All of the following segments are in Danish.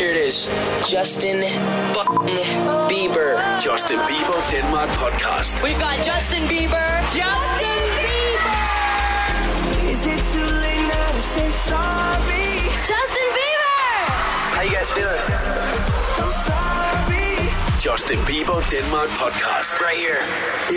Here it is. Justin Bieber. Justin Bieber Denmark podcast. We've got Justin Bieber. Justin Bieber. Is it too late now to say sorry? Justin Bieber. How you guys feeling? I'm sorry. Justin Bieber Denmark podcast. Right here.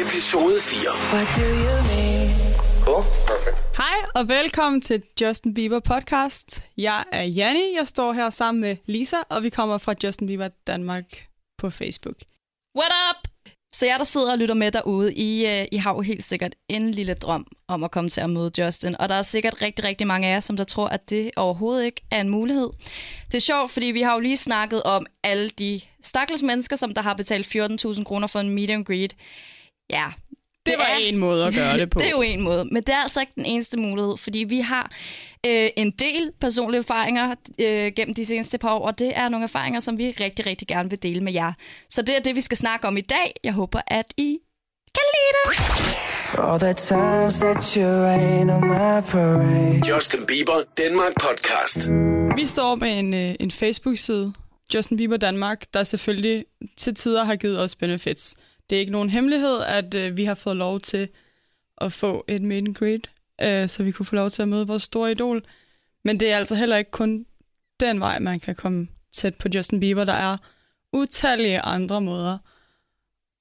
Episode 4. What do you mean? Cool. Perfect. Hej og velkommen til Justin Bieber podcast. Jeg er Janni, jeg står her sammen med Lisa, og vi kommer fra Justin Bieber Danmark på Facebook. What up? Så jeg, der sidder og lytter med derude, I, øh, I har jo helt sikkert en lille drøm om at komme til at møde Justin. Og der er sikkert rigtig, rigtig mange af jer, som der tror, at det overhovedet ikke er en mulighed. Det er sjovt, fordi vi har jo lige snakket om alle de stakkels mennesker, som der har betalt 14.000 kroner for en meet and greet. Ja, det, var en måde at gøre det på. Det er jo en måde, men det er altså ikke den eneste mulighed, fordi vi har øh, en del personlige erfaringer øh, gennem de seneste par år, og det er nogle erfaringer, som vi rigtig, rigtig gerne vil dele med jer. Så det er det, vi skal snakke om i dag. Jeg håber, at I kan lide det. For all the times that you rain on my parade. Justin Bieber Denmark podcast. Vi står med en, øh, en Facebook-side, Justin Bieber Danmark, der selvfølgelig til tider har givet os benefits. Det er ikke nogen hemmelighed, at øh, vi har fået lov til at få et meet and greet, øh, så vi kunne få lov til at møde vores store idol. Men det er altså heller ikke kun den vej, man kan komme tæt på Justin Bieber. Der er utallige andre måder,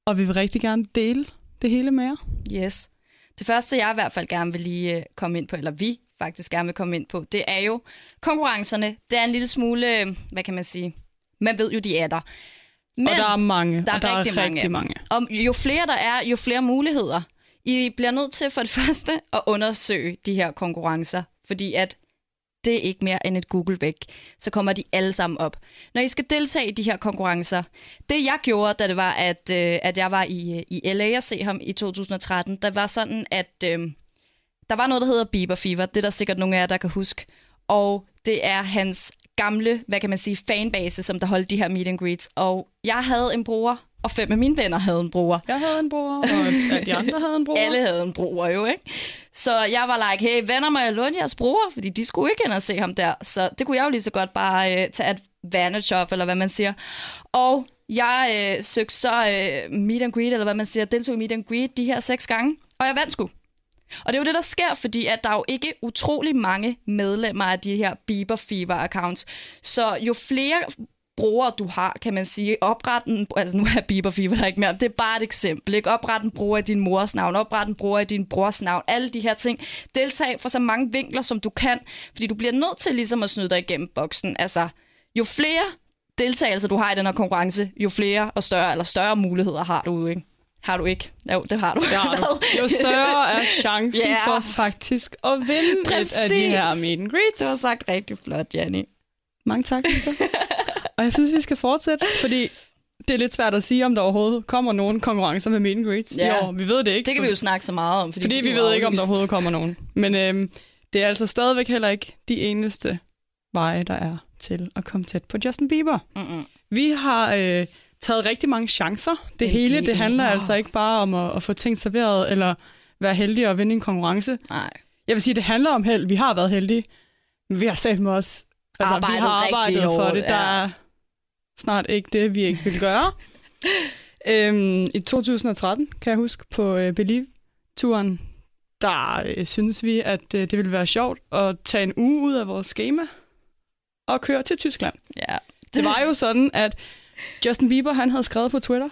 og vi vil rigtig gerne dele det hele med jer. Yes. Det første, jeg i hvert fald gerne vil lige øh, komme ind på, eller vi faktisk gerne vil komme ind på, det er jo konkurrencerne. Det er en lille smule, øh, hvad kan man sige, man ved jo, de er der. Men og der er mange, der er og der rigtig er mange. rigtig mange. Og jo flere der er, jo flere muligheder. I bliver nødt til for det første at undersøge de her konkurrencer, fordi at det er ikke mere end et Google væk. Så kommer de alle sammen op. Når I skal deltage i de her konkurrencer, det jeg gjorde, da det var, at, øh, at jeg var i, øh, i LA og se ham i 2013, der var sådan, at øh, der var noget, der hedder Bieber Fever. Det er der sikkert nogle af jer, der kan huske. Og det er hans gamle, hvad kan man sige, fanbase, som der holdt de her meet and greets. Og jeg havde en bror, og fem af mine venner havde en bror. Jeg havde en bror, og de andre havde en bror. Alle havde en bror jo, ikke? Så jeg var like, hey, venner mig, jeg låne jeres bror, fordi de skulle ikke ind og se ham der. Så det kunne jeg jo lige så godt bare øh, tage advantage of, eller hvad man siger. Og jeg øh, søgte så øh, meet and greet, eller hvad man siger, deltog i meet and greet de her seks gange, og jeg vandt sgu. Og det er jo det, der sker, fordi at der er jo ikke utrolig mange medlemmer af de her Bieber Fever-accounts. Så jo flere brugere du har, kan man sige, opret en, altså nu er Bieber Fever der ikke mere, det er bare et eksempel, ikke? Opret en bruger i din mors navn, opret en bruger i din brors navn, alle de her ting. Deltag fra så mange vinkler, som du kan, fordi du bliver nødt til ligesom at snyde dig igennem boksen. Altså, jo flere deltagelser du har i den her konkurrence, jo flere og større, eller større muligheder har du, ikke? Har du ikke? Jo, det har du. Det har du. Jo større er chancen yeah. for faktisk at vinde et af de her Præcis. meet and greets. Det var sagt rigtig flot, Janni. Mange tak, Lisa. og jeg synes, vi skal fortsætte, fordi det er lidt svært at sige, om der overhovedet kommer nogen konkurrencer med meet and greets. Ja. Jo, vi ved det ikke. Det kan vi jo snakke så meget om. Fordi, Fordi vi ved ikke, om der overhovedet kommer nogen. Men øhm, det er altså stadigvæk heller ikke de eneste veje, der er til at komme tæt på Justin Bieber. Mm-mm. Vi har øh, taget rigtig mange chancer. Det Men hele, det det handler er- altså ikke bare om at, at få ting serveret, eller være heldig og vinde en konkurrence. Nej. Jeg vil sige, det handler om held. Vi har været heldige, men vi har med os. Altså, Arbejdet vi har arbejdet for hårdt, det. Der ja. er snart ikke det, vi ikke vil gøre. øhm, I 2013, kan jeg huske, på øh, Believe-turen, der øh, synes vi, at øh, det ville være sjovt at tage en uge ud af vores schema og køre til Tyskland. Ja. Det var jo sådan, at Justin Bieber han havde skrevet på Twitter,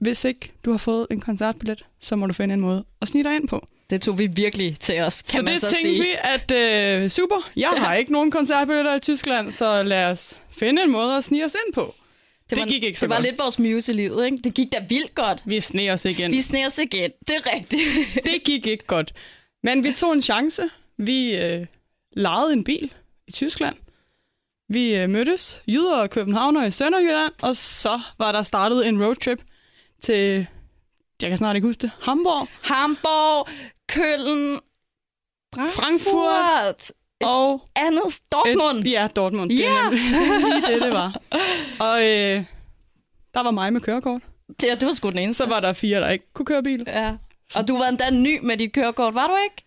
hvis ikke du har fået en koncertbillet, så må du finde en måde at snige dig ind på. Det tog vi virkelig til os, kan så man det så tænkte sige. vi, at øh, super, jeg har ikke nogen koncertbilletter i Tyskland, så lad os finde en måde at snige os ind på. Det, var, det gik ikke så Det var godt. lidt vores muse i livet, ikke? Det gik da vildt godt. Vi sneg os igen. Vi sneer os igen. Det er rigtigt. Det gik ikke godt. Men vi tog en chance. Vi øh, lejede en bil i Tyskland. Vi øh, mødtes, jyder og københavner i Sønderjylland, og så var der startet en roadtrip til, jeg kan snart ikke huske det, Hamburg Hamburg, Køln, Frankfurt. og andet Dortmund. Et, ja, Dortmund. Det, Ja. er nemlig, det lige det, det var. Og øh, der var mig med kørekort. Det, det var sgu den eneste. Så var der fire, der ikke kunne køre bil. Ja. Og du var endda ny med dit kørekort, var du ikke?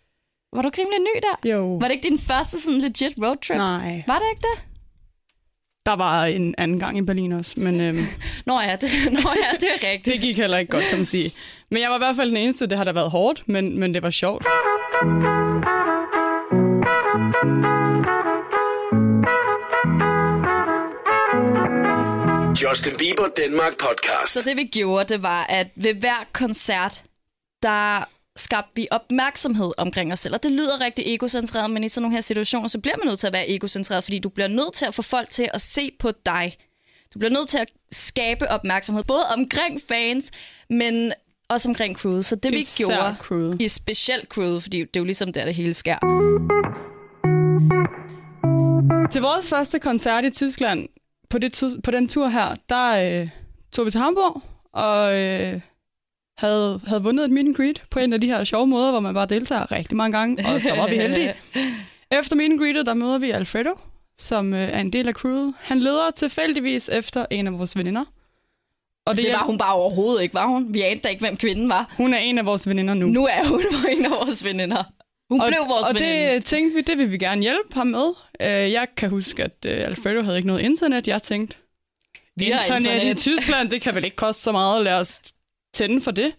Var du ikke rimelig ny der? Jo. Var det ikke din første sådan legit roadtrip? Nej. Var det ikke det? Der var en anden gang i Berlin også, men øhm, Nå ja, det, nå ja, det er rigtigt. det gik heller ikke godt, kan man sige. Men jeg var i hvert fald den eneste, det har da været hårdt, men, men det var sjovt. Justin Bieber Danmark podcast. Så det vi gjorde, det var, at ved hver koncert, der skabte vi opmærksomhed omkring os selv. Og det lyder rigtig egocentreret, men i sådan nogle her situationer, så bliver man nødt til at være egocentreret, fordi du bliver nødt til at få folk til at se på dig. Du bliver nødt til at skabe opmærksomhed, både omkring fans, men også omkring crewet. Så det vi Især gjorde crewet. i specielt crewet, fordi det er jo ligesom der, det hele sker. Til vores første koncert i Tyskland, på, det på den tur her, der øh, tog vi til Hamburg og øh, havde, havde vundet et meet and greet på en af de her sjove måder, hvor man bare deltager rigtig mange gange, og så var vi heldige. Efter meet and greetet, der møder vi Alfredo, som øh, er en del af crewet. Han leder tilfældigvis efter en af vores veninder. Og Det var hun bare overhovedet ikke, var hun? Vi anede da ikke, hvem kvinden var. Hun er en af vores veninder nu. Nu er hun en af vores veninder. Hun og, blev vores og veninde. det tænkte vi, det vil vi gerne hjælpe ham med. Øh, jeg kan huske, at øh, Alfredo havde ikke noget internet. Jeg tænkte, Vi internet, internet. i Tyskland, det kan vel ikke koste så meget. Lad os tænde for det.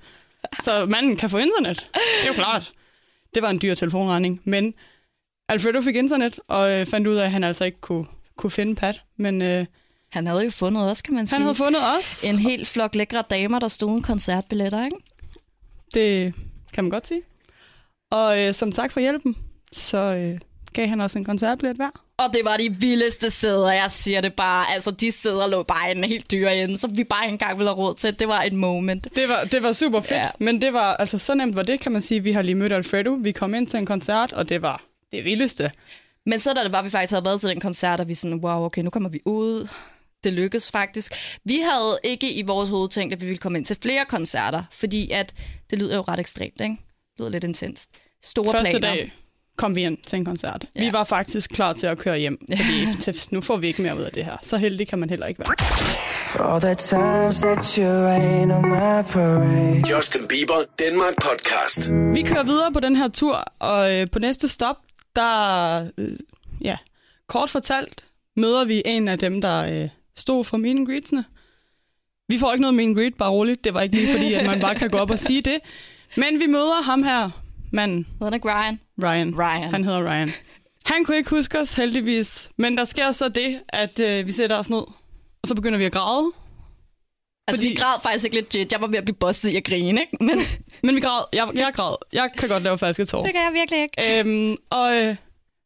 Så manden kan få internet. Det er jo klart. Det var en dyr telefonregning. Men Alfredo fik internet, og øh, fandt ud af, at han altså ikke kunne, kunne finde Pat. Men øh, Han havde jo fundet os, kan man sige. han havde fundet os. En helt flok lækre damer, der stod en koncertbilletter, ikke? Det kan man godt sige. Og øh, som tak for hjælpen, så øh, gav han også en koncertbillet hver. Og det var de vildeste sæder, jeg siger det bare. Altså, de sæder lå bare i helt dyre ende, som vi bare ikke engang ville have råd til. Det var et moment. Det var, det var super fedt, ja. men det var, altså så nemt var det, kan man sige. Vi har lige mødt Alfredo, vi kom ind til en koncert, og det var det vildeste. Men så da det var, vi faktisk havde været til den koncert, og vi sådan, wow, okay, nu kommer vi ud. Det lykkedes faktisk. Vi havde ikke i vores hoved tænkt, at vi ville komme ind til flere koncerter, fordi at det lyder jo ret ekstremt, ikke? Det lyder lidt intenst. Store Første planer. dag kom vi ind til en koncert. Ja. Vi var faktisk klar til at køre hjem, fordi til- nu får vi ikke mere ud af det her. Så heldig kan man heller ikke være. For all the times that you rain on my parade. Justin Bieber Danmark podcast. Vi kører videre på den her tur, og øh, på næste stop, der, øh, ja, kort fortalt, møder vi en af dem, der øh, stod for meet and greetsene. Vi får ikke noget meet and greet, bare roligt. Det var ikke lige fordi, at man bare kan gå op og sige det. Men vi møder ham her, manden, Hedder han ikke Ryan? Ryan. Ryan. Han hedder Ryan. Han kunne ikke huske os, heldigvis. Men der sker så det, at øh, vi sætter os ned, og så begynder vi at græde. Altså, Fordi- vi græd faktisk ikke legit. Jeg var ved at blive bustet i at grine, ikke? Men Men vi græd. Jeg, jeg græd. Jeg kan godt lave falske tårer. det kan jeg virkelig ikke. Øhm, og øh,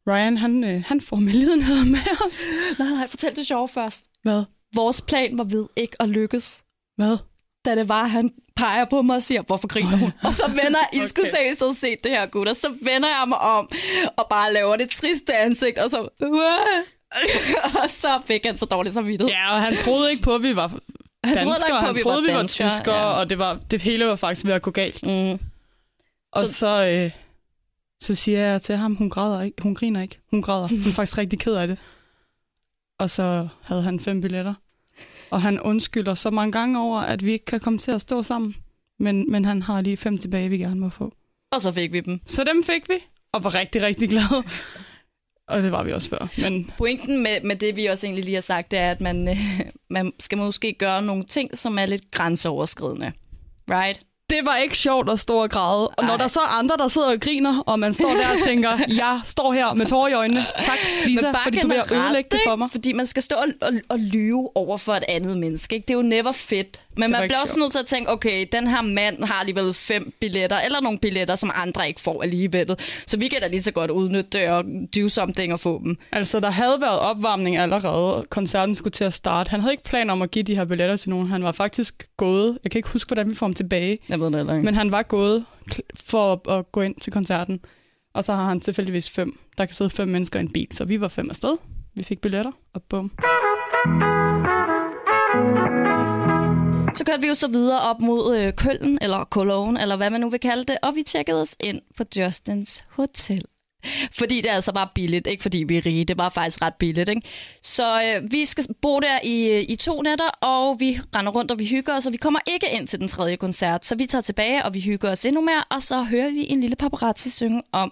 Ryan, han, øh, han får medlidenhed med os. Nej, nej, fortæl det sjove først. Hvad? Vores plan var ved ikke at lykkes. Hvad? Da det var, han peger på mig og siger, hvorfor griner hun? Og så vender, I skulle Okay. seriøst have set det her, gutter. Så vender jeg mig om og bare laver det triste ansigt, og så... og så fik han så dårligt samvittighed. Ja, og han troede ikke på, at vi var Han troede danskere. ikke på, han at vi troede, var vi var danskere, tyskere, ja. og det, var, det hele var faktisk ved at gå galt. Mm. Og Så- så, så, øh, så siger jeg til ham, hun græder ikke. Hun griner ikke. Hun græder. Hun er faktisk rigtig ked af det. Og så havde han fem billetter. Og han undskylder så mange gange over, at vi ikke kan komme til at stå sammen. Men, men han har lige fem tilbage, vi gerne må få. Og så fik vi dem. Så dem fik vi, og var rigtig, rigtig glade. Og det var vi også før. Men Pointen med, med det, vi også egentlig lige har sagt, det er, at man, øh, man skal måske gøre nogle ting, som er lidt grænseoverskridende. Right? Det var ikke sjovt at stå og græde. Og når Ej. der så er andre, der sidder og griner, og man står der og tænker, jeg står her med tårer i øjnene. Tak, Lisa, fordi du vil ødelægge det for mig. Fordi man skal stå og, og, og lyve over for et andet menneske. Ikke? Det er jo never fedt. Men man bliver også sjovt. nødt til at tænke, okay, den her mand har alligevel fem billetter, eller nogle billetter, som andre ikke får alligevel. Så vi kan da lige så godt udnytte det og do something og få dem. Altså, der havde været opvarmning allerede, koncerten skulle til at starte. Han havde ikke planer om at give de her billetter til nogen. Han var faktisk gået. Jeg kan ikke huske, hvordan vi får ham tilbage. Jeg ved det heller ikke. Men han var gået for at, at gå ind til koncerten. Og så har han tilfældigvis fem. Der kan sidde fem mennesker i en bil, så vi var fem afsted. Vi fik billetter, og bum. Så kørte vi jo så videre op mod øh, Køln, eller Cologne, eller hvad man nu vil kalde det, og vi tjekkede os ind på Justins hotel. Fordi det er altså bare billigt, ikke fordi vi er rige, det var faktisk ret billigt. Ikke? Så øh, vi skal bo der i, øh, i to nætter, og vi render rundt, og vi hygger os, og vi kommer ikke ind til den tredje koncert. Så vi tager tilbage, og vi hygger os endnu mere, og så hører vi en lille paparazzi synge om,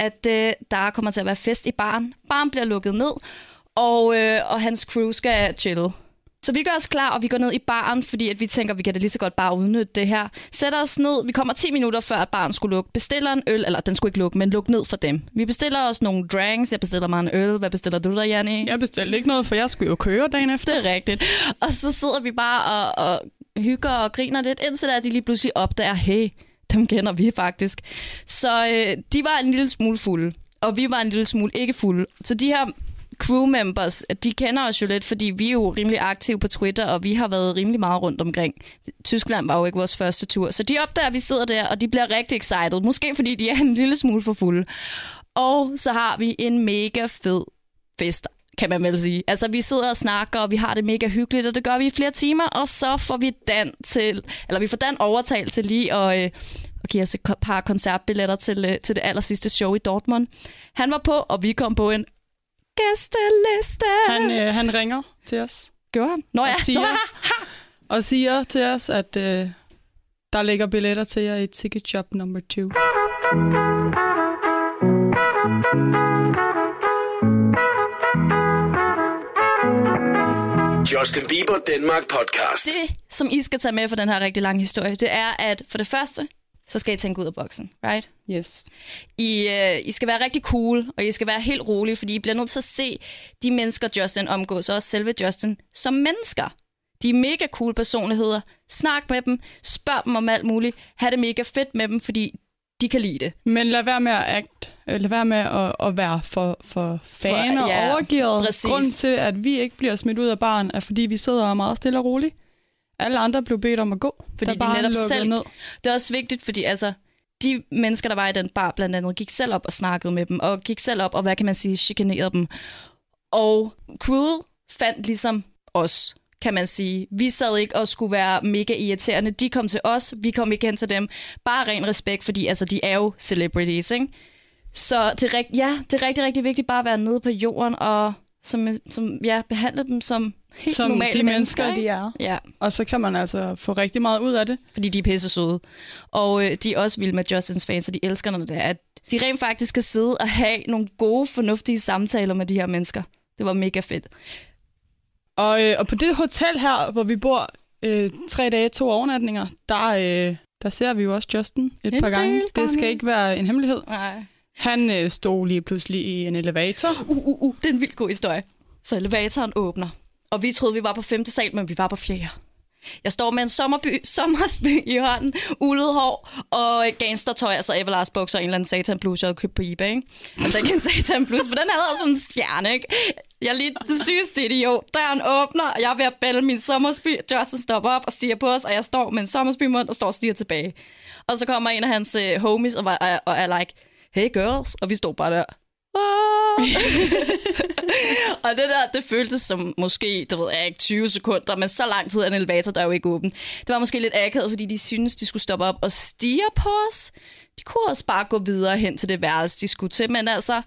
at øh, der kommer til at være fest i baren. Baren bliver lukket ned, og, øh, og hans crew skal chille. Så vi gør os klar, og vi går ned i baren, fordi at vi tænker, at vi kan da lige så godt bare udnytte det her. Sætter os ned, vi kommer 10 minutter før, at baren skulle lukke. Bestiller en øl, eller den skulle ikke lukke, men lukke ned for dem. Vi bestiller os nogle drinks, jeg bestiller mig en øl. Hvad bestiller du der, Janni? Jeg bestilte ikke noget, for jeg skulle jo køre dagen efter. Det er rigtigt. Og så sidder vi bare og, og hygger og griner lidt, indtil der de lige pludselig opdager, hey, dem kender vi faktisk. Så øh, de var en lille smule fulde, og vi var en lille smule ikke fulde. Så de her crew members, de kender os jo lidt, fordi vi er jo rimelig aktive på Twitter, og vi har været rimelig meget rundt omkring. Tyskland var jo ikke vores første tur, så de opdager, at vi sidder der, og de bliver rigtig excited. Måske fordi de er en lille smule for fulde. Og så har vi en mega fed fest kan man vel sige. Altså, vi sidder og snakker, og vi har det mega hyggeligt, og det gør vi i flere timer, og så får vi Dan til, eller vi får Dan overtalt til lige at, øh, at give os et par koncertbilletter til, øh, til det aller sidste show i Dortmund. Han var på, og vi kom på en gæsteliste. Han, øh, han ringer til os Gjorde han? Nå ja. og siger, og siger til os, at øh, der ligger billetter til jer i Ticket Shop number 2. Justin Bieber Danmark podcast. Det, som I skal tage med for den her rigtig lange historie, det er, at for det første, så skal I tænke ud af boksen, right? Yes. I, øh, I skal være rigtig cool, og I skal være helt rolige, fordi I bliver nødt til at se de mennesker, Justin omgås, og også selve Justin, som mennesker. De er mega cool personligheder. Snak med dem, spørg dem om alt muligt, ha' det mega fedt med dem, fordi de kan lide det. Men lad være med at act, øh, lad være med at, at være for, for fan For- og ja, overgivet. præcis. Grunden til, at vi ikke bliver smidt ud af baren, er fordi vi sidder er meget stille og roligt. Alle andre blev bedt om at gå. Fordi de netop selv- Ned. Det er også vigtigt, fordi altså, de mennesker, der var i den bar blandt andet, gik selv op og snakkede med dem, og gik selv op og, hvad kan man sige, chikanerede dem. Og crewet fandt ligesom os, kan man sige. Vi sad ikke og skulle være mega irriterende. De kom til os, vi kom ikke hen til dem. Bare ren respekt, fordi altså, de er jo celebrities, ikke? Så det er, ja, det er rigtig, rigtig vigtigt bare at være nede på jorden og som, som, ja, behandle dem som helt Som normale de mennesker, ikke? de er. Ja, Og så kan man altså få rigtig meget ud af det. fordi de er pisse søde. Og øh, de er også vilde med Justins fans, og de elsker, når det er, at de rent faktisk skal sidde og have nogle gode, fornuftige samtaler med de her mennesker. Det var mega fedt. Og, øh, og på det hotel her, hvor vi bor øh, tre dage, to overnatninger, der, øh, der ser vi jo også Justin et En par del gange. Det skal gange. ikke være en hemmelighed. Nej. Han øh, stod lige pludselig i en elevator. Uh, uh, uh, det er en vildt god historie. Så elevatoren åbner, og vi troede, vi var på femte sal, men vi var på fjerde. Jeg står med en sommerby, sommersby i hånden, ulet hår og gangstertøj, altså Everlast bukser og en eller anden satan bluse, jeg havde købt på eBay. Ikke? Altså ikke en satan bluse, men den havde sådan en stjerne. Ikke? Jeg er lige det sygeste idiot. Døren åbner, og jeg er ved at bælge min sommersby. Justin stopper op og stiger på os, og jeg står med en sommersby mund og står og stiger tilbage. Og så kommer en af hans øh, homies og, var, og er like, hey girls, og vi står bare der. "Ah." og det der, det føltes som måske, det ved jeg ikke, 20 sekunder, men så lang tid er en elevator, der er jo ikke åben. Det var måske lidt akavet, fordi de synes de skulle stoppe op og stige på os. De kunne også bare gå videre hen til det værelse, de skulle til, men altså,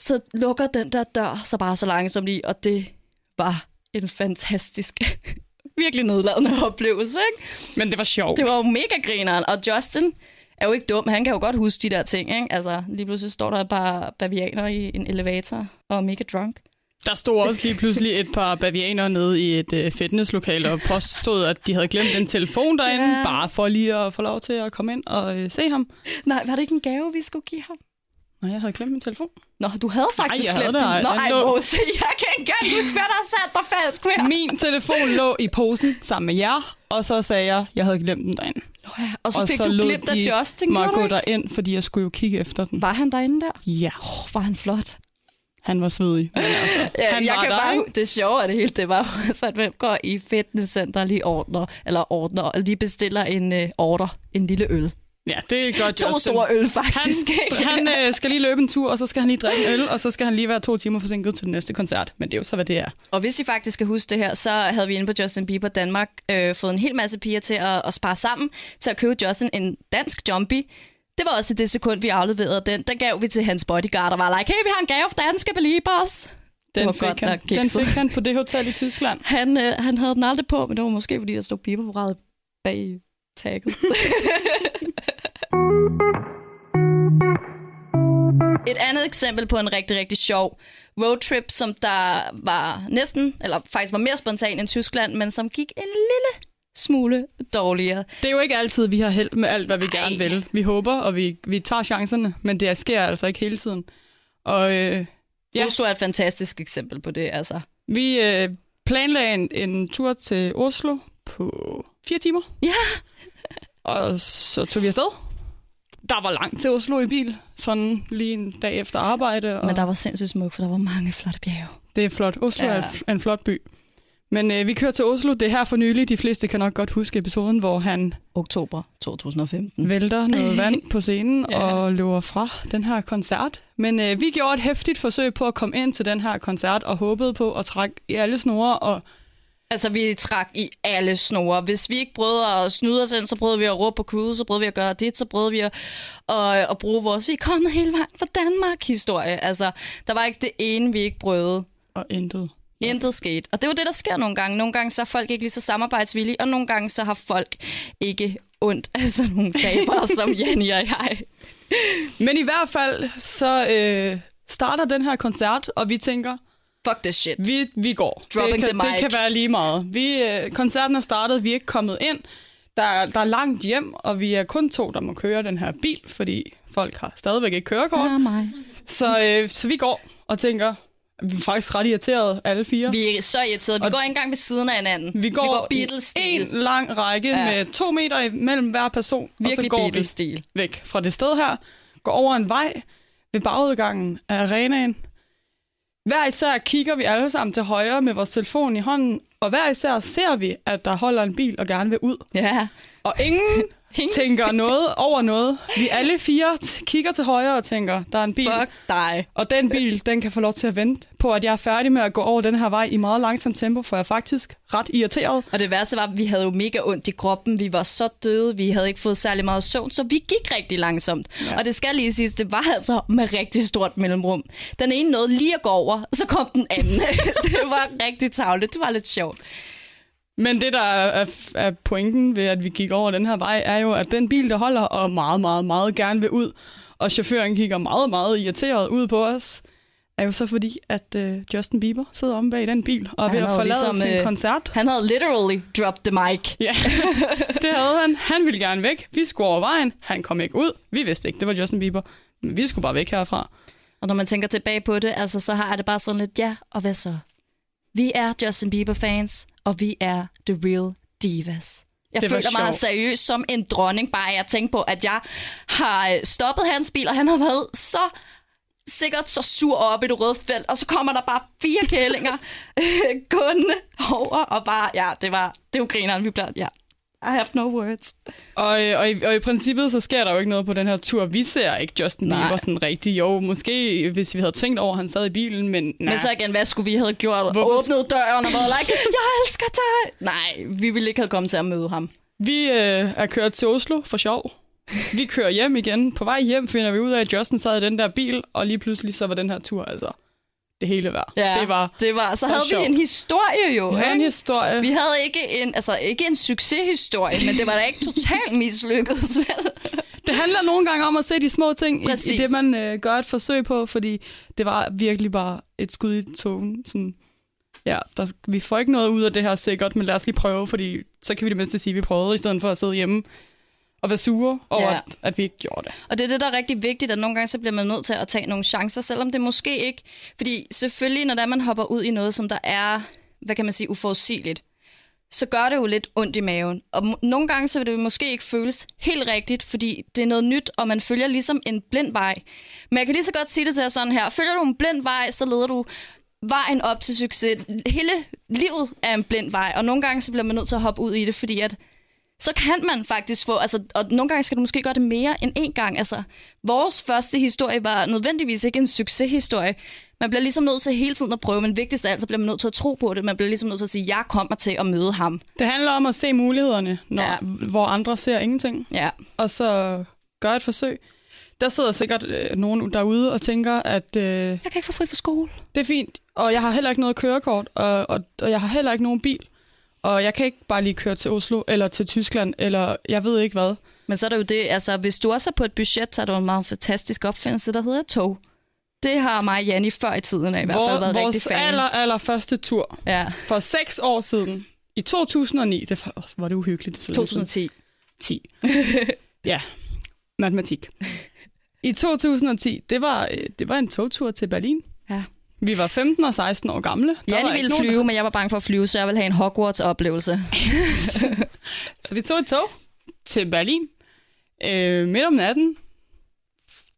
så lukker den der dør så bare så langsomt lige, og det var en fantastisk, virkelig nedladende oplevelse, ikke? Men det var sjovt. Det var jo mega grineren, og Justin er jo ikke dum. Han kan jo godt huske de der ting, ikke? Altså, lige pludselig står der et par bavianer i en elevator og er mega drunk. Der stod også lige pludselig et par bavianer nede i et øh, fitnesslokale og påstod, at de havde glemt en telefon derinde, ja. bare for lige at få lov til at komme ind og øh, se ham. Nej, var det ikke en gave, vi skulle give ham? Nej, jeg havde glemt min telefon. Nå, du havde faktisk jeg havde glemt det. den. Nå, ej, lå- Mose, jeg kan ikke engang huske, hvad der er sat dig falsk her. Min telefon lå i posen sammen med jer, og så sagde jeg, jeg havde glemt den derinde. Nå, ja. Og så og fik så du glemt af Justin, mig gå derind, fordi jeg skulle jo kigge efter den. Var han derinde der? Ja, Oh, var han flot? han var svedig. Men altså, Ja, han jeg var kan der, bare, det sjove af det hele, det var så at hvem går i fitnesscenter lige ordner, eller ordner, og lige bestiller en uh, order, en lille øl. Ja, det er godt, To Justin. store øl, Han, faktisk. ikke? han øh, skal lige løbe en tur, og så skal han lige drikke en øl, og så skal han lige være to timer forsinket til den næste koncert. Men det er jo så, hvad det er. Og hvis I faktisk skal huske det her, så havde vi inde på Justin Bieber Danmark øh, fået en hel masse piger til at, at spare sammen til at købe Justin en dansk jumpy. Det var også i det sekund, vi afleverede den. Den gav vi til hans bodyguard og var like, hey, vi har en gave for danske beliebers. Den, var fik, godt han, nok den fik han på det hotel i Tyskland. Han, øh, han havde den aldrig på, men det var måske, fordi der stod Bieber bag tagget. Et andet eksempel på en rigtig, rigtig sjov roadtrip, som der var næsten, eller faktisk var mere spontan end Tyskland, men som gik en lille smule dårligere. Det er jo ikke altid, vi har held med alt, hvad vi Ej. gerne vil. Vi håber, og vi, vi tager chancerne, men det sker altså ikke hele tiden. Og øh, Ja. Oslo er et fantastisk eksempel på det, altså. vi øh, planlagde en, en tur til Oslo på fire timer. Ja. Og så tog vi afsted. Der var langt til Oslo i bil, sådan lige en dag efter arbejde. Og Men der var sindssygt smukt, for der var mange flotte bjerge. Det er flot. Oslo Ja. er er en flot by. Men øh, vi kører til Oslo. Det er her for nylig. De fleste kan nok godt huske episoden, hvor han Oktober 2015. vælter noget vand på scenen Ja. og løber fra den her koncert. Men øh, vi gjorde et hæftigt forsøg på at komme ind til den her koncert og håbede på at trække i alle snore. Og Altså, vi trak i alle snore. Hvis vi ikke prøvede at snyde os ind, så prøvede vi at råbe på crew, så prøvede vi at gøre dit, så prøvede vi at, at, at bruge vores, vi er kommet hele vejen fra Danmark-historie. Altså, der var ikke det ene, vi ikke prøvede. og intet. Intet skete. Og det er jo det, der sker nogle gange. Nogle gange så er folk ikke lige så samarbejdsvillige, og nogle gange så har folk ikke ondt af sådan nogle tabere som Janni og jeg. Men i hvert fald så øh, starter den her koncert, og vi tænker, Fuck this shit. Vi, vi går. Dropping det, the kan, mic. det kan være lige meget. Vi, øh, koncerten er startet, vi er ikke kommet ind. Der, er- der er langt hjem, og vi er kun to, der må køre den her bil, fordi folk har stadigvæk ikke kørekort. Ja, mig. Så, øh, så vi går og tænker, vi er faktisk ret irriterede, alle fire. Vi er så irriterede. Vi Og- går ikke engang ved siden af hinanden. vi går, vi går Beatles-stil. en lang række Ja. med to meter imellem hver person, og så Virkelig går vi Beatles-stil. væk fra det sted her, går over en vej ved bagudgangen af arenaen. Hver især kigger vi alle sammen til højre med vores telefon i hånden, og hver især ser vi, at der holder en bil og gerne vil ud. Ja. Og ingen Ingen. Tænker noget over noget. Vi alle fire kigger til højre og tænker, der er en bil. Fuck dig. Og den bil, den kan få lov til at vente på, at jeg er færdig med at gå over den her vej i meget langsomt tempo, for jeg er faktisk ret irriteret. Og det værste var, at vi havde jo mega ondt i kroppen. Vi var så døde. Vi havde ikke fået særlig meget søvn, så vi gik rigtig langsomt. Ja. Og det skal lige siges, det var altså med rigtig stort mellemrum. Den ene nåede lige at gå over, så kom den anden. det var rigtig tavligt. Det var lidt sjovt. Men det, der er, er pointen ved, at vi gik over den her vej, er jo, at den bil, der holder og meget, meget, meget gerne vil ud, og chaufføren kigger meget, meget irriteret ud på os, er jo så fordi, at uh, Justin Bieber sidder om bag den bil og er ved at forlade ligesom, sin øh, koncert. Han havde literally dropped the mic. Ja, det havde han. Han ville gerne væk. Vi skulle over vejen. Han kom ikke ud. Vi vidste ikke, det var Justin Bieber. Men vi skulle bare væk herfra. Og når man tænker tilbage på det, altså, så har jeg det bare sådan lidt, ja, og hvad så? Vi er Justin Bieber-fans, og vi er the real divas. Jeg Det føler mig sjovt. seriøst som en dronning, bare jeg tænker på, at jeg har øh, stoppet hans bil, og han har været så sikkert så sur oppe i det røde felt, og så kommer der bare fire kællinger øh, gående over, og bare, ja, det var, det var grineren, vi blev, ja, I have no words. Og, øh, og, i, og i princippet, så sker der jo ikke noget på den her tur. Vi ser ikke Justin Nej. Bieber sådan rigtig. Jo, måske hvis vi havde tænkt over, at han sad i bilen, men nej. Men så igen, hvad skulle vi have gjort? Hvorfor- Åbnet døren og været like, jeg elsker dig! Nej, vi ville ikke have kommet til at møde ham. Vi øh, er kørt til Oslo for sjov. Vi kører hjem igen. På vej hjem finder vi ud af, at Justin sad i den der bil, og lige pludselig så var den her tur altså det hele værd. det var det var, så, havde sjovt. vi en historie jo. vi havde en ikke? historie. Vi havde ikke en, altså ikke en succeshistorie, men det var da ikke totalt mislykket. vel? Det handler nogle gange om at se de små ting i, i det, man øh, gør et forsøg på, fordi det var virkelig bare et skud i togen. Sådan, ja, der, vi får ikke noget ud af det her sikkert, men lad os lige prøve, fordi så kan vi det mindste sige, at vi prøvede, i stedet for at sidde hjemme og være sure over, Ja. at, at vi ikke gjorde det. Og det er det, der er rigtig vigtigt, at nogle gange så bliver man nødt til at tage nogle chancer, selvom det måske ikke... Fordi selvfølgelig, når der man hopper ud i noget, som der er, hvad kan man sige, uforudsigeligt, så gør det jo lidt ondt i maven. Og nogle gange så vil det måske ikke føles helt rigtigt, fordi det er noget nyt, og man følger ligesom en blind vej. Men jeg kan lige så godt sige det til jer sådan her. Følger du en blind vej, så leder du vejen op til succes. Hele livet er en blind vej, og nogle gange så bliver man nødt til at hoppe ud i det, fordi at så kan man faktisk få, altså, og nogle gange skal du måske gøre det mere end en gang. Altså, vores første historie var nødvendigvis ikke en succeshistorie. Man bliver ligesom nødt til hele tiden at prøve, men vigtigst af alt, så bliver man nødt til at tro på det. Man bliver ligesom nødt til at sige, jeg kommer til at møde ham. Det handler om at se mulighederne, når, ja. hvor andre ser ingenting, Ja, og så gøre et forsøg. Der sidder sikkert øh, nogen derude og tænker, at øh, jeg kan ikke få fri fra skole. det er fint, og jeg har heller ikke noget kørekort, og, og, og jeg har heller ikke nogen bil. Og jeg kan ikke bare lige køre til Oslo, eller til Tyskland, eller jeg ved ikke hvad. Men så er det jo det, altså hvis du også er på et budget, så er der en meget fantastisk opfindelse, der hedder tog. Det har mig og Janni før i tiden af i hvert fald været vores rigtig fan. aller, aller første tur Ja, for seks år siden, i 2009, det var, var det uhyggeligt. det er så længe siden. 2010. 10. ja, matematik. I 2010, det var, øh, det var en togtur til Berlin. Ja. Vi var 15 og 16 år gamle. Der ikke ville flyve, men jeg var bange for at flyve, så jeg ville have en Hogwarts-oplevelse. der- Så vi tog et tog til Berlin øh, midt om natten.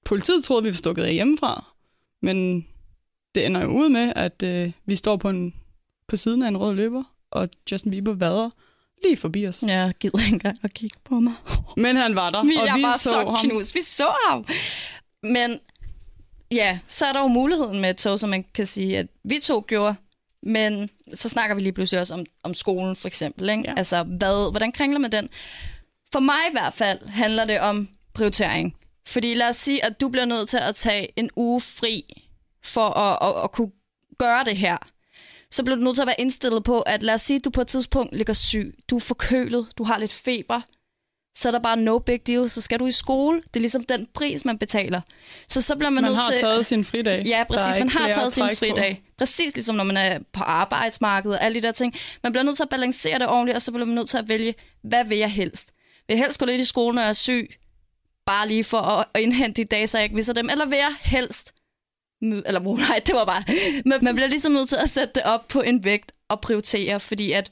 Politiet troede, vi var stukket af hjemmefra, men det ender jo ud med, at øh, vi står på, en, på siden af en rød løber, og Justin Bieber vader lige forbi os. Jeg gider ikke engang at kigge på mig. Men han var der, Vi og vi så, så ham. knust. Vi så ham. Men ja, så er der jo muligheden med et tog, som man kan sige, at vi to gjorde. Men så snakker vi lige pludselig også om, om skolen, for eksempel. Ikke? Ja. Altså, hvad, hvordan kringler man den? For mig i hvert fald handler det om prioritering. Fordi lad os sige, at du bliver nødt til at tage en uge fri for at, at, at kunne gøre det her. Så bliver du nødt til at være indstillet på, at lad os sige, at du på et tidspunkt ligger syg. Du er forkølet, du har lidt feber så er der bare no big deal, så skal du i skole. Det er ligesom den pris, man betaler. Så så bliver man, Man nødt har til... taget sin fridag. Ja, præcis. Man har taget sin trække på. fridag. Præcis ligesom når man er på arbejdsmarkedet og alle de der ting. Man bliver nødt til at balancere det ordentligt, og så bliver man nødt til at vælge, hvad vil jeg helst? Vil jeg helst gå lidt i skole, når jeg er syg? Bare lige for at, at indhente de dage, så jeg ikke misser dem. Eller vil jeg helst... Eller nej, det var bare... Men man bliver ligesom nødt til at sætte det op på en vægt og prioritere, fordi at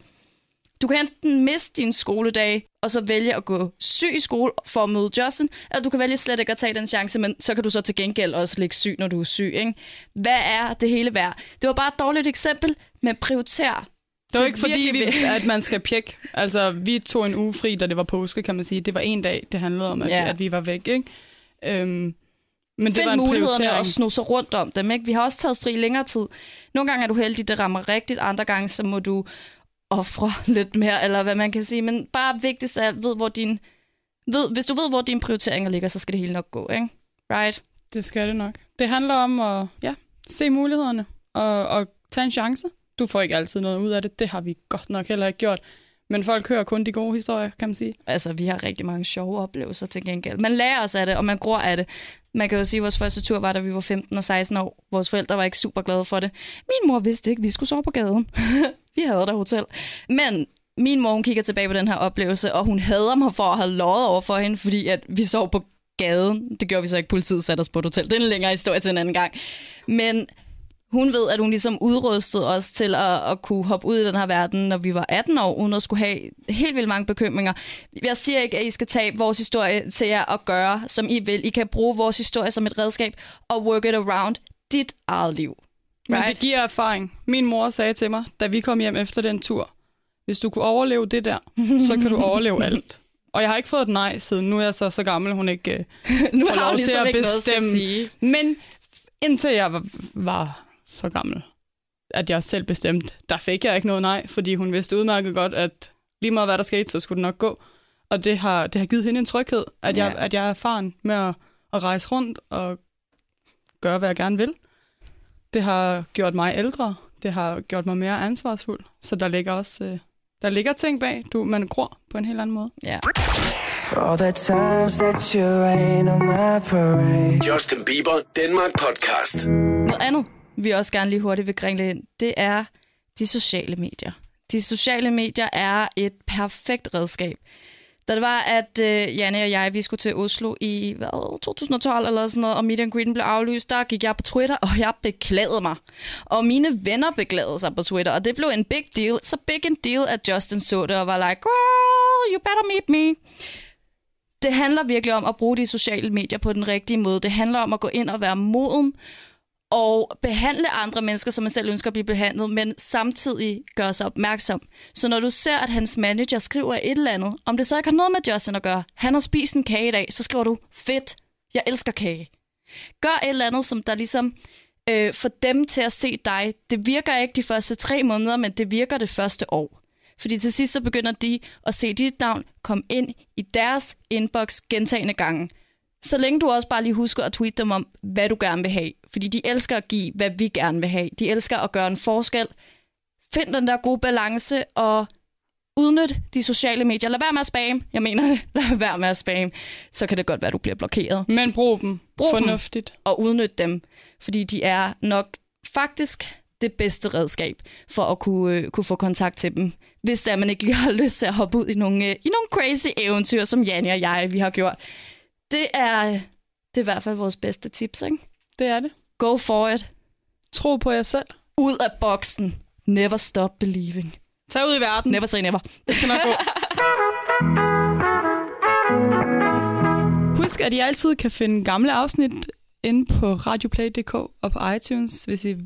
du kan enten miste din skoledag, og så vælge at gå syg i skole for at møde Justin, eller du kan vælge slet ikke at tage den chance, men så kan du så til gengæld også ligge syg, når du er syg. Ikke? Hvad er det hele værd? Det var bare et dårligt eksempel, men prioriter. Det var Det ikke fordi, vi, at man skal pjekke. Altså, vi tog en uge fri, da det var påske, kan man sige. Det var en dag, det handlede om, at, Ja. at vi var væk, ikke? Øhm, men det Find var en mulighederne og snu sig rundt om dem. Ikke? Vi har også taget fri længere tid. Nogle gange er du heldig, det rammer rigtigt. Andre gange, så må du ofre lidt mere, eller hvad man kan sige. Men bare vigtigst af alt, ved, hvor din, ved, hvis du ved, hvor dine prioriteringer ligger, så skal det hele nok gå. Ikke? Right? Det skal det nok. Det handler om at ja, se mulighederne og, og tage en chance. Du får ikke altid noget ud af det. Det har vi godt nok heller ikke gjort. Men folk hører kun de gode historier, kan man sige. Altså, vi har rigtig mange sjove oplevelser til gengæld. Man lærer os af det, og man gror af det. Man kan jo sige, at vores første tur var, da vi var 15 og 16 år. Vores forældre var ikke super glade for det. Min mor vidste ikke, at vi skulle sove på gaden. vi havde der hotel. Men min mor, hun kigger tilbage på den her oplevelse, og hun hader mig for at have lovet over for hende, fordi at vi sov på gaden. Det gjorde vi så ikke. Politiet satte os på et hotel. Det er en længere historie til en anden gang. Men hun ved, at hun ligesom udrustede os til at, at kunne hoppe ud i den her verden, når vi var 18 år, uden at skulle have helt vildt mange bekymringer. Jeg siger ikke, at I skal tage vores historie til jer og gøre, som I vil. I kan bruge vores historie som et redskab og work it around dit eget liv. Men Right? det giver erfaring. Min mor sagde til mig, da vi kom hjem efter den tur, hvis du kunne overleve det der, så kan du overleve alt. Og jeg har ikke fået et nej siden. Nu er jeg så så gammel, hun ikke øh, nu får har lov til ligesom at ikke noget at bestemme. sige. Men indtil jeg var, var så gammel, at jeg selv bestemte, der fik jeg ikke noget nej, fordi hun vidste udmærket godt, at lige meget hvad der skete, så skulle det nok gå. Og det har, det har givet hende en tryghed, at jeg, Ja. at jeg er erfaren med at, at rejse rundt og gøre, hvad jeg gerne vil. Det har gjort mig ældre. Det har gjort mig mere ansvarsfuld. Så der ligger også øh, der ligger ting bag. Du, man gror på en helt anden måde. Ja. For all the times that you rain on my parade. Justin Bieber Danmark Podcast. Noget andet, vi også gerne lige hurtigt vil kringle ind, det er de sociale medier. De sociale medier er et perfekt redskab. Da det var, at øh, Janne og jeg, vi skulle til Oslo i hvad, 2012 eller sådan noget, og meet and greeten blev aflyst, der gik jeg på Twitter, og jeg beklagede mig. Og mine venner beklagede sig på Twitter, og det blev en big deal. Så big en deal, at Justin så det og var like, girl, you better meet me. Det handler virkelig om at bruge de sociale medier på den rigtige måde. Det handler om at gå ind og være moden, og behandle andre mennesker, som man selv ønsker at blive behandlet, men samtidig gøre sig opmærksom. Så når du ser, at hans manager skriver et eller andet, om det så ikke har noget med Justin at gøre, han har spist en kage i dag, så skriver du, fedt, jeg elsker kage. Gør et eller andet, som der ligesom øh, får dem til at se dig. Det virker ikke de første tre måneder, men det virker det første år. Fordi til sidst så begynder de at se dit navn komme ind i deres inbox gentagende gange. Så længe du også bare lige husker at tweete dem om, hvad du gerne vil have. Fordi de elsker at give, hvad vi gerne vil have. De elsker at gøre en forskel. Find den der gode balance, og udnyt de sociale medier. Lad være med at spam. Jeg mener. Lad være med at spam. Så kan det godt være, at du bliver blokeret. Men brug dem Brug dem. fornuftigt. Og udnyt dem, fordi de er nok faktisk det bedste redskab for at kunne, øh, kunne få kontakt til dem. Hvis der man ikke lige har lyst til at hoppe ud i nogle, øh, i nogle crazy eventyr, som Janne og jeg vi har gjort. Det er, det er i hvert fald vores bedste tips, ikke? Det er det. Go for it. Tro på jer selv. Ud af boksen. Never stop believing. Tag ud i verden. Never say never. Det skal nok gå. Husk, at I altid kan finde gamle afsnit inde på radioplay.dk og på iTunes, hvis I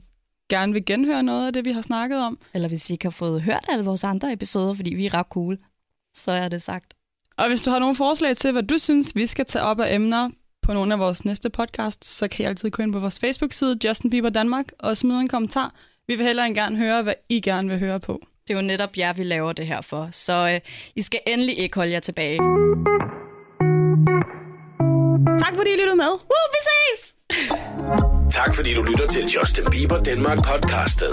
gerne vil genhøre noget af det, vi har snakket om. Eller hvis I ikke har fået hørt alle vores andre episoder, fordi vi er ret cool, så er det sagt. Og hvis du har nogle forslag til, hvad du synes, vi skal tage op af emner på nogle af vores næste podcasts, så kan I altid gå ind på vores Facebook-side, Justin Bieber Danmark, og smide en kommentar. Vi vil hellere end gerne høre, hvad I gerne vil høre på. Det er jo netop jer, vi laver det her for. Så øh, I skal endelig ikke holde jer tilbage. Tak fordi I lyttede med. Woo, vi ses! Tak fordi du lytter til Justin Bieber Danmark podcastet.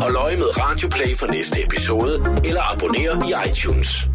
Hold øje med Radioplay for næste episode, eller abonner i iTunes.